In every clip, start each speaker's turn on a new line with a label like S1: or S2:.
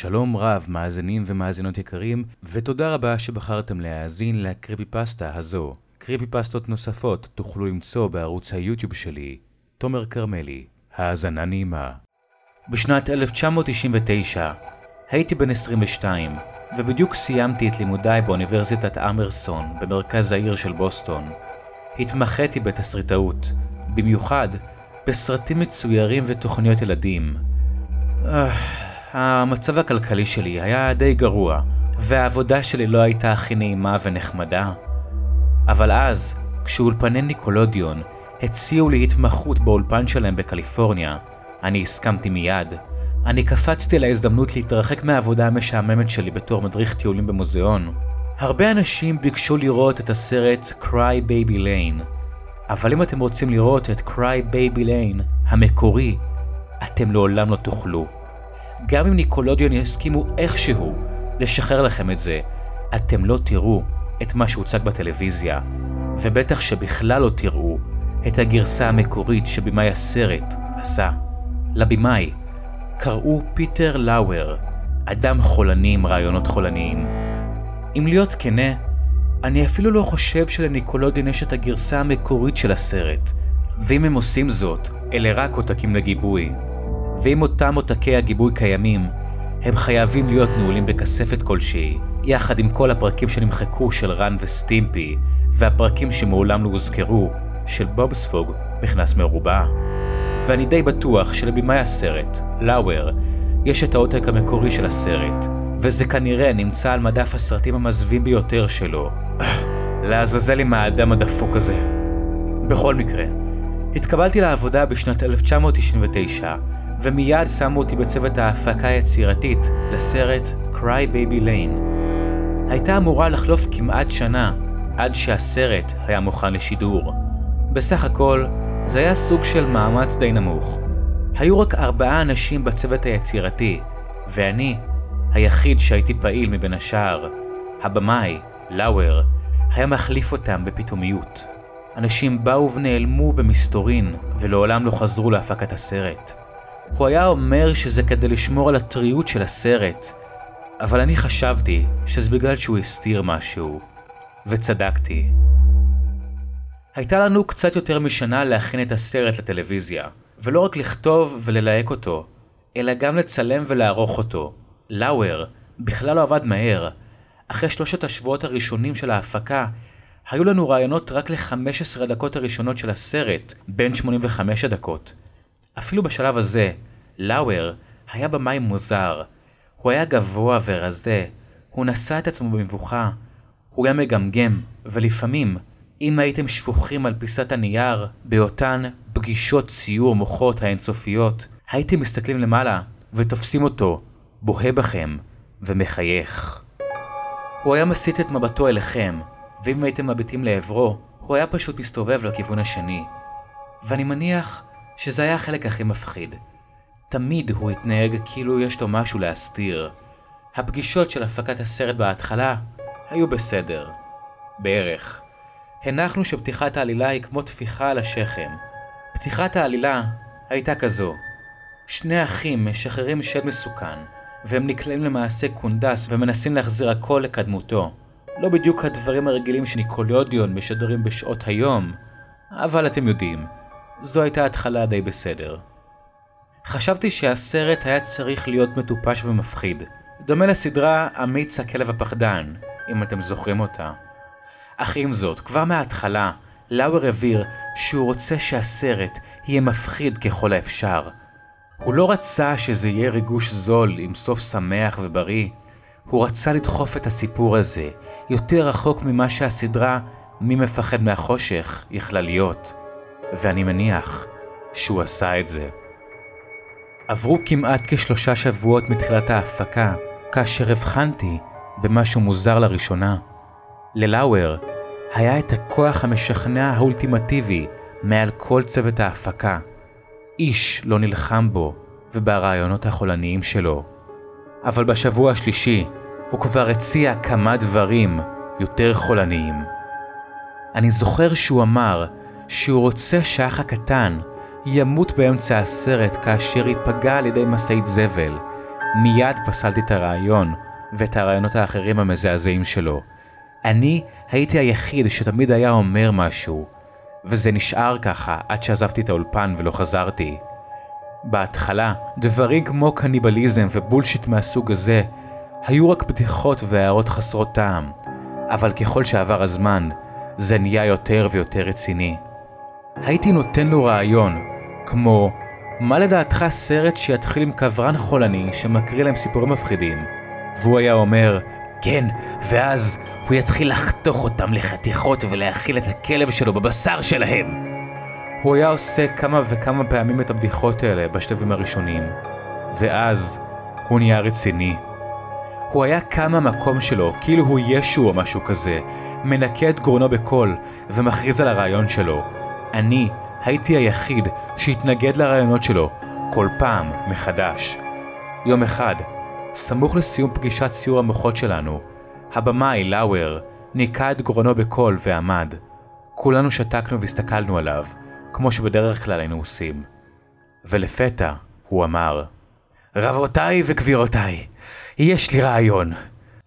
S1: שלום רב, מאזינים ומאזינות יקרים, ותודה רבה שבחרתם להאזין לקריפי פסטה הזו. קריפי פסטות נוספות תוכלו למצוא בערוץ היוטיוב שלי, תומר כרמלי. האזנה נעימה. בשנת 1999 הייתי בן 22, ובדיוק סיימתי את לימודיי באוניברסיטת אמרסון במרכז העיר של בוסטון. התמחיתי בתסריטאות, במיוחד בסרטים מצוירים ותוכניות ילדים. המצב הכלכלי שלי היה די גרוע, והעבודה שלי לא הייתה הכי נעימה ונחמדה. אבל אז, כשאולפני ניקולודיון הציעו לי התמחות באולפן שלהם בקליפורניה, אני הסכמתי מיד. אני קפצתי להזדמנות להתרחק מהעבודה המשעממת שלי בתור מדריך טיולים במוזיאון. הרבה אנשים ביקשו לראות את הסרט Cry Baby Lane, אבל אם אתם רוצים לראות את Cry Baby Lane המקורי, אתם לעולם לא תוכלו. גם אם ניקולודיון יסכימו איכשהו לשחרר לכם את זה, אתם לא תראו את מה שהוצג בטלוויזיה, ובטח שבכלל לא תראו את הגרסה המקורית שבמאי הסרט עשה. לבמאי קראו פיטר לאואר, אדם חולני עם רעיונות חולניים. אם להיות כנה, אני אפילו לא חושב שלניקולודיון יש את הגרסה המקורית של הסרט, ואם הם עושים זאת, אלה רק עותקים לגיבוי. ואם אותם עותקי הגיבוי קיימים, הם חייבים להיות נעולים בכספת כלשהי, יחד עם כל הפרקים שנמחקו של רן וסטימפי, והפרקים שמעולם לא הוזכרו, של בובספוג, מכנס מרובע. ואני די בטוח שלבימאי הסרט, לאואר, יש את העותק המקורי של הסרט, וזה כנראה נמצא על מדף הסרטים המזווים ביותר שלו. לעזאזל עם האדם הדפוק הזה. בכל מקרה, התקבלתי לעבודה בשנת 1999, ומיד שמו אותי בצוות ההפקה היצירתית לסרט Cry Baby Lane. הייתה אמורה לחלוף כמעט שנה עד שהסרט היה מוכן לשידור. בסך הכל, זה היה סוג של מאמץ די נמוך. היו רק ארבעה אנשים בצוות היצירתי, ואני היחיד שהייתי פעיל מבין השאר. הבמאי, לאואר, היה מחליף אותם בפתאומיות. אנשים באו ונעלמו במסתורין, ולעולם לא חזרו להפקת הסרט. הוא היה אומר שזה כדי לשמור על הטריות של הסרט, אבל אני חשבתי שזה בגלל שהוא הסתיר משהו, וצדקתי. הייתה לנו קצת יותר משנה להכין את הסרט לטלוויזיה, ולא רק לכתוב וללהק אותו, אלא גם לצלם ולערוך אותו. לאואר בכלל לא עבד מהר. אחרי שלושת השבועות הראשונים של ההפקה, היו לנו רעיונות רק ל-15 הדקות הראשונות של הסרט, בין 85 הדקות. אפילו בשלב הזה, לאואר היה במאי מוזר. הוא היה גבוה ורזה, הוא נשא את עצמו במבוכה, הוא היה מגמגם, ולפעמים, אם הייתם שפוכים על פיסת הנייר, באותן פגישות ציור מוחות האינסופיות, הייתם מסתכלים למעלה, ותופסים אותו, בוהה בכם, ומחייך. הוא היה מסיט את מבטו אליכם, ואם הייתם מביטים לעברו, הוא היה פשוט מסתובב לכיוון השני. ואני מניח שזה היה החלק הכי מפחיד. תמיד הוא התנהג כאילו יש לו משהו להסתיר. הפגישות של הפקת הסרט בהתחלה היו בסדר. בערך. הנחנו שפתיחת העלילה היא כמו טפיחה על השכם. פתיחת העלילה הייתה כזו. שני אחים משחררים שד מסוכן, והם נקלעים למעשה קונדס ומנסים להחזיר הכל לקדמותו. לא בדיוק הדברים הרגילים שניקולודיון משדרים בשעות היום, אבל אתם יודעים, זו הייתה התחלה די בסדר. חשבתי שהסרט היה צריך להיות מטופש ומפחיד, דומה לסדרה אמיץ הכלב הפחדן, אם אתם זוכרים אותה. אך עם זאת, כבר מההתחלה, לאואר הבהיר שהוא רוצה שהסרט יהיה מפחיד ככל האפשר. הוא לא רצה שזה יהיה ריגוש זול עם סוף שמח ובריא, הוא רצה לדחוף את הסיפור הזה יותר רחוק ממה שהסדרה "מי מפחד מהחושך" יכלה להיות. ואני מניח שהוא עשה את זה. עברו כמעט כשלושה שבועות מתחילת ההפקה, כאשר הבחנתי במשהו מוזר לראשונה. ללאואר היה את הכוח המשכנע האולטימטיבי מעל כל צוות ההפקה. איש לא נלחם בו וברעיונות החולניים שלו. אבל בשבוע השלישי הוא כבר הציע כמה דברים יותר חולניים. אני זוכר שהוא אמר שהוא רוצה שהאח הקטן ימות באמצע הסרט כאשר ייפגע על ידי משאית זבל, מיד פסלתי את הרעיון ואת הרעיונות האחרים המזעזעים שלו. אני הייתי היחיד שתמיד היה אומר משהו, וזה נשאר ככה עד שעזבתי את האולפן ולא חזרתי. בהתחלה, דברים כמו קניבליזם ובולשיט מהסוג הזה היו רק בדיחות והערות חסרות טעם, אבל ככל שעבר הזמן, זה נהיה יותר ויותר רציני. הייתי נותן לו רעיון, כמו, מה לדעתך סרט שיתחיל עם קברן חולני שמקריא להם סיפורים מפחידים? והוא היה אומר, כן, ואז הוא יתחיל לחתוך אותם לחתיכות ולהאכיל את הכלב שלו בבשר שלהם. הוא היה עושה כמה וכמה פעמים את הבדיחות האלה בשלבים הראשונים, ואז הוא נהיה רציני. הוא היה קם מהמקום שלו כאילו הוא ישו או משהו כזה, מנקה את גרונו בקול ומכריז על הרעיון שלו. אני הייתי היחיד שהתנגד לרעיונות שלו כל פעם מחדש. יום אחד, סמוך לסיום פגישת סיור המוחות שלנו, הבמאי, לאואר, ניקה את גרונו בקול ועמד. כולנו שתקנו והסתכלנו עליו, כמו שבדרך כלל היינו עושים. ולפתע, הוא אמר, רבותיי וגבירותיי, יש לי רעיון.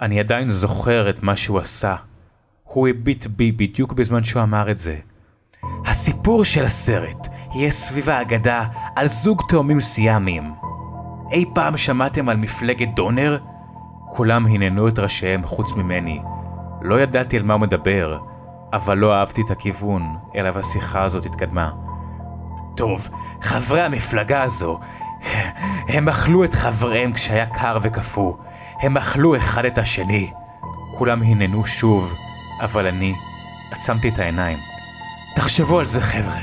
S1: אני עדיין זוכר את מה שהוא עשה. הוא הביט בי בדיוק בזמן שהוא אמר את זה. הסיפור של הסרט יהיה סביב האגדה על זוג תאומים סיאמיים. אי פעם שמעתם על מפלגת דונר? כולם הננו את ראשיהם חוץ ממני. לא ידעתי על מה הוא מדבר, אבל לא אהבתי את הכיוון אליו השיחה הזאת התקדמה. טוב, חברי המפלגה הזו, הם אכלו את חבריהם כשהיה קר וקפוא. הם אכלו אחד את השני. כולם הננו שוב, אבל אני עצמתי את העיניים. תחשבו על זה חבר'ה,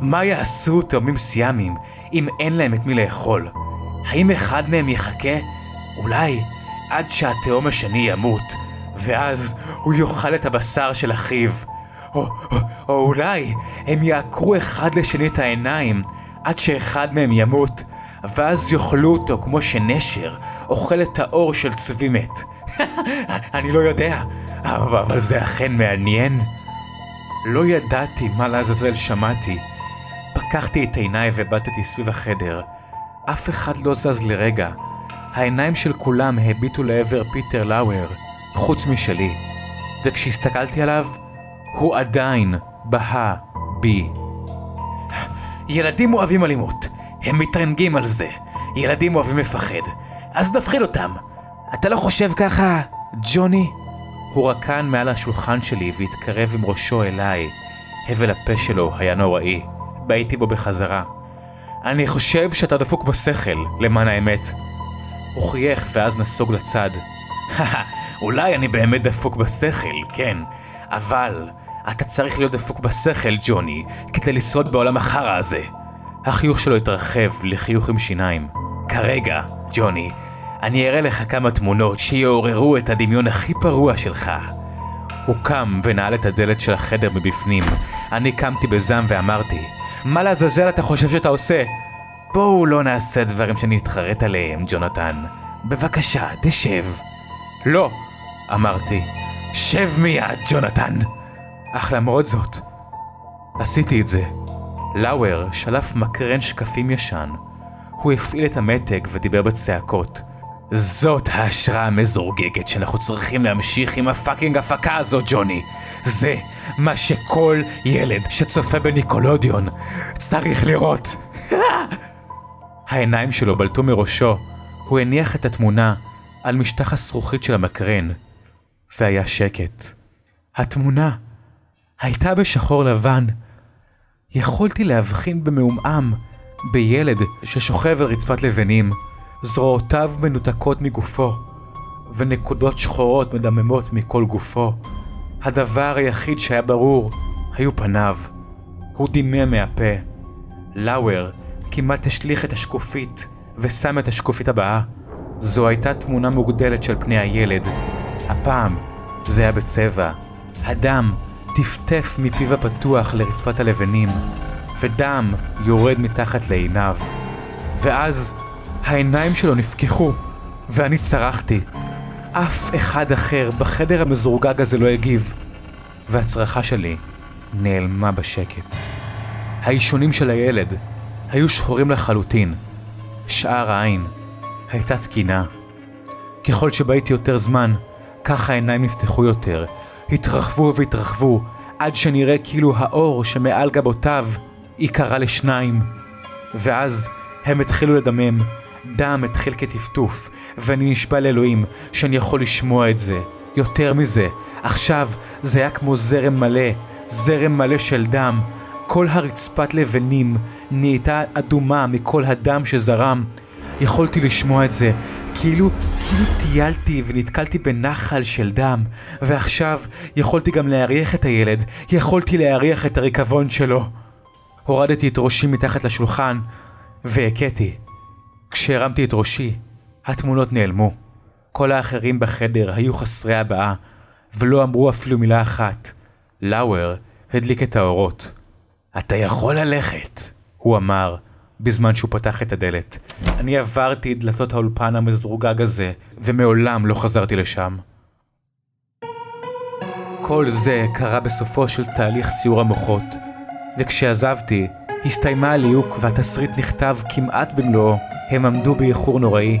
S1: מה יעשו תאומים סיאמים אם אין להם את מי לאכול? האם אחד מהם יחכה? אולי עד שהתאום השני ימות, ואז הוא יאכל את הבשר של אחיו. או, או, או אולי הם יעקרו אחד לשני את העיניים עד שאחד מהם ימות, ואז יאכלו אותו כמו שנשר אוכל את האור של צבי מת. אני לא יודע, אבל זה אכן מעניין. לא ידעתי מה לעזאזל שמעתי. פקחתי את עיניי ובטתי סביב החדר. אף אחד לא זז לרגע. העיניים של כולם הביטו לעבר פיטר לאואר, חוץ משלי. וכשהסתכלתי עליו, הוא עדיין בהה בי. ילדים אוהבים אלימות, הם מתרנגים על זה. ילדים אוהבים לפחד, אז נפחיד אותם. אתה לא חושב ככה, ג'וני? הוא רקן מעל השולחן שלי והתקרב עם ראשו אליי. הבל הפה שלו היה נוראי. בעיתי בו בחזרה. אני חושב שאתה דפוק בשכל, למען האמת. הוא חייך ואז נסוג לצד. אולי אני באמת דפוק בשכל, כן, אבל אתה צריך להיות דפוק בשכל, ג'וני, כדי לשרוד בעולם החרא הזה. החיוך שלו התרחב לחיוך עם שיניים. כרגע, ג'וני, אני אראה לך כמה תמונות שיעוררו את הדמיון הכי פרוע שלך. הוא קם ונעל את הדלת של החדר מבפנים. אני קמתי בזעם ואמרתי, מה לעזאזל אתה חושב שאתה עושה? בואו לא נעשה דברים שנתחרט עליהם, ג'ונתן. בבקשה, תשב. לא, אמרתי. שב מיד, ג'ונתן. אך למרות זאת, עשיתי את זה. לאואר שלף מקרן שקפים ישן. הוא הפעיל את המתג ודיבר בצעקות. זאת ההשראה המזורגגת שאנחנו צריכים להמשיך עם הפאקינג הפקה הזו, ג'וני. זה מה שכל ילד שצופה בניקולודיון צריך לראות. העיניים שלו בלטו מראשו, הוא הניח את התמונה על משטח הזכוכית של המקרן, והיה שקט. התמונה הייתה בשחור לבן. יכולתי להבחין במעומעם בילד ששוכב על רצפת לבנים, זרועותיו מנותקות מגופו, ונקודות שחורות מדממות מכל גופו. הדבר היחיד שהיה ברור היו פניו. הוא דימם מהפה. לאואר כמעט השליך את השקופית ושם את השקופית הבאה. זו הייתה תמונה מוגדלת של פני הילד. הפעם זה היה בצבע. הדם טפטף מפיו הפתוח לרצפת הלבנים, ודם יורד מתחת לעיניו. ואז העיניים שלו נפקחו, ואני צרחתי. אף אחד אחר בחדר המזורגג הזה לא הגיב, והצרחה שלי נעלמה בשקט. האישונים של הילד היו שחורים לחלוטין. שער העין הייתה תקינה. ככל שבהיתי יותר זמן, כך העיניים נפתחו יותר, התרחבו והתרחבו, עד שנראה כאילו האור שמעל גבותיו ייקרע לשניים. ואז הם התחילו לדמם, דם התחיל כטפטוף, ואני נשבע לאלוהים שאני יכול לשמוע את זה. יותר מזה, עכשיו זה היה כמו זרם מלא, זרם מלא של דם. כל הרצפת לבנים נהייתה אדומה מכל הדם שזרם. יכולתי לשמוע את זה, כאילו, כאילו טיילתי ונתקלתי בנחל של דם, ועכשיו יכולתי גם להריח את הילד, יכולתי להריח את הריקבון שלו. הורדתי את ראשי מתחת לשולחן, והכיתי. כשהרמתי את ראשי, התמונות נעלמו. כל האחרים בחדר היו חסרי הבעה, ולא אמרו אפילו מילה אחת. לאואר הדליק את האורות. אתה יכול ללכת, הוא אמר, בזמן שהוא פתח את הדלת. אני עברתי את דלתות האולפן המזורגג הזה, ומעולם לא חזרתי לשם. כל זה קרה בסופו של תהליך סיור המוחות, וכשעזבתי, הסתיימה הליהוק והתסריט נכתב כמעט במלואו. הם עמדו באיחור נוראי.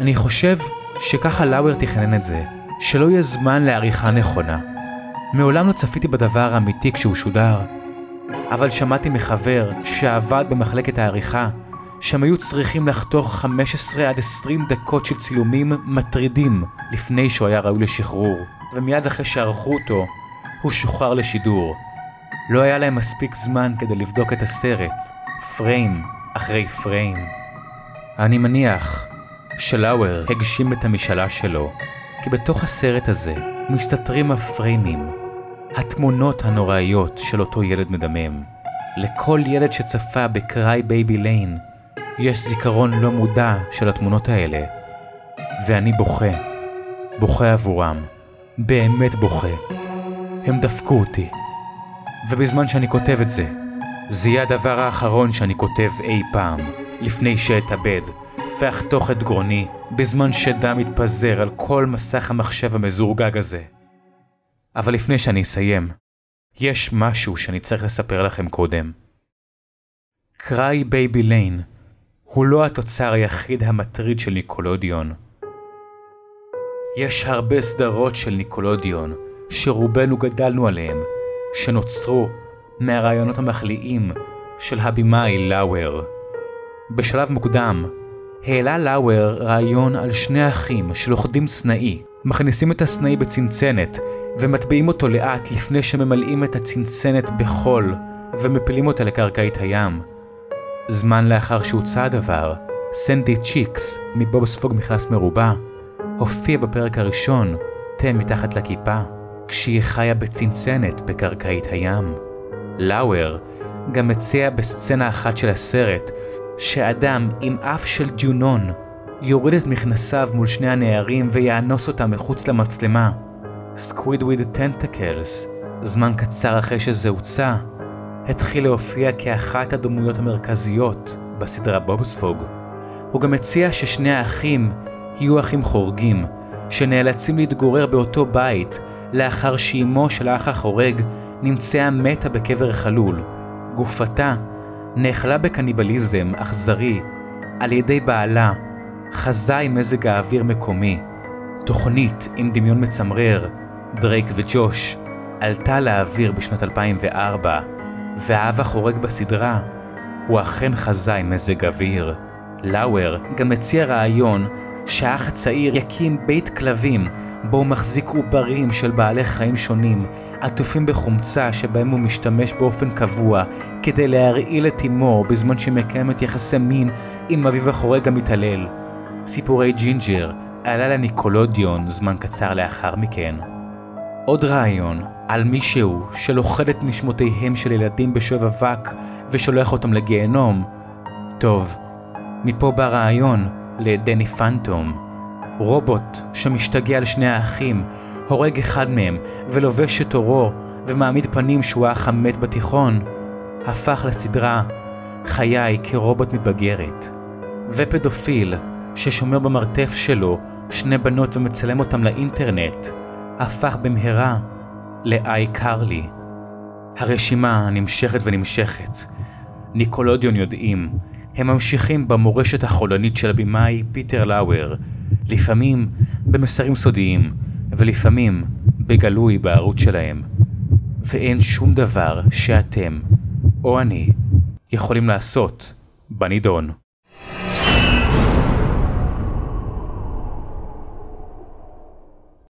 S1: אני חושב שככה לאואר תכנן את זה, שלא יהיה זמן לעריכה נכונה. מעולם לא צפיתי בדבר האמיתי כשהוא שודר, אבל שמעתי מחבר שעבד במחלקת העריכה, שהם היו צריכים לחתוך 15 עד 20 דקות של צילומים מטרידים לפני שהוא היה ראוי לשחרור, ומיד אחרי שערכו אותו, הוא שוחרר לשידור. לא היה להם מספיק זמן כדי לבדוק את הסרט, פריים אחרי פריים. אני מניח שלאואר הגשים את המשאלה שלו, כי בתוך הסרט הזה מסתתרים הפריימים, התמונות הנוראיות של אותו ילד מדמם. לכל ילד שצפה ב Cry Baby Lane, יש זיכרון לא מודע של התמונות האלה. ואני בוכה. בוכה עבורם. באמת בוכה. הם דפקו אותי. ובזמן שאני כותב את זה, זה יהיה הדבר האחרון שאני כותב אי פעם, לפני שאתאבד, ואחתוך את גרוני, בזמן שדם יתפזר על כל מסך המחשב המזורגג הזה. אבל לפני שאני אסיים, יש משהו שאני צריך לספר לכם קודם. Cry Baby Lane הוא לא התוצר היחיד המטריד של ניקלודיאון. יש הרבה סדרות של ניקלודיאון שרובנו גדלנו עליהם, שנוצרו מהרעיונות המחליאים של הבמאי לאואר. בשלב מוקדם, העלה לאואר רעיון על שני אחים שלוכדים סנאי, מכניסים את הסנאי בצנצנת ומטביעים אותו לאט לפני שממלאים את הצנצנת בחול ומפילים אותה לקרקעית הים. זמן לאחר שהוצע הדבר, סנדי צ'יקס מבוב ספוג מכנס מרובע הופיע בפרק הראשון, תה מתחת לכיפה, כשהיא חיה בצנצנת בקרקעית הים. לאואר גם מציע בסצנה אחת של הסרט שאדם עם אף של דיונון יוריד את מכנסיו מול שני הנערים ויאנוס אותם מחוץ למצלמה. סקווידוורד טנטקלס, זמן קצר אחרי שזה הוצע, התחיל להופיע כאחת הדמויות המרכזיות בסדרה בובספוג. הוא גם הציע ששני האחים יהיו אחים חורגים, שנאלצים להתגורר באותו בית לאחר שאימו של האח החורג נמצאה מתה בקבר חלול. גופתה נאכלה בקניבליזם אכזרי על ידי בעלה, חזה עם מזג האוויר מקומי. תוכנית עם דמיון מצמרר, דרייק וג'וש, עלתה לאוויר בשנת 2004, והאב החורג בסדרה הוא אכן חזאי מזג אוויר. לאואר גם הציע רעיון שהאח הצעיר יקים בית כלבים בו הוא מחזיק עוברים של בעלי חיים שונים, עטופים בחומצה שבהם הוא משתמש באופן קבוע כדי להרעיל את אמו בזמן שהיא מקיימת יחסי מין עם אביו החורג המתעלל. סיפורי ג'ינג'ר עלה לניקלודיאון זמן קצר לאחר מכן. עוד רעיון על מישהו שלוכד את נשמותיהם של ילדים בשואב אבק ושולח אותם לגיהנום. טוב, מפה בא רעיון לדני פנטום. רובוט שמשתגע על שני האחים, הורג אחד מהם ולובש את עורו ומעמיד פנים שהוא האח המת בתיכון, הפך לסדרה חיי כרובוט מתבגרת. ופדופיל ששומר במרתף שלו שני בנות ומצלם אותם לאינטרנט, הפך במהרה לאיי קרלי. הרשימה נמשכת ונמשכת. ניקולודיון יודעים, הם ממשיכים במורשת החולנית של הבמאי פיטר לאואר, לפעמים במסרים סודיים, ולפעמים בגלוי בערוץ שלהם. ואין שום דבר שאתם, או אני, יכולים לעשות בנידון.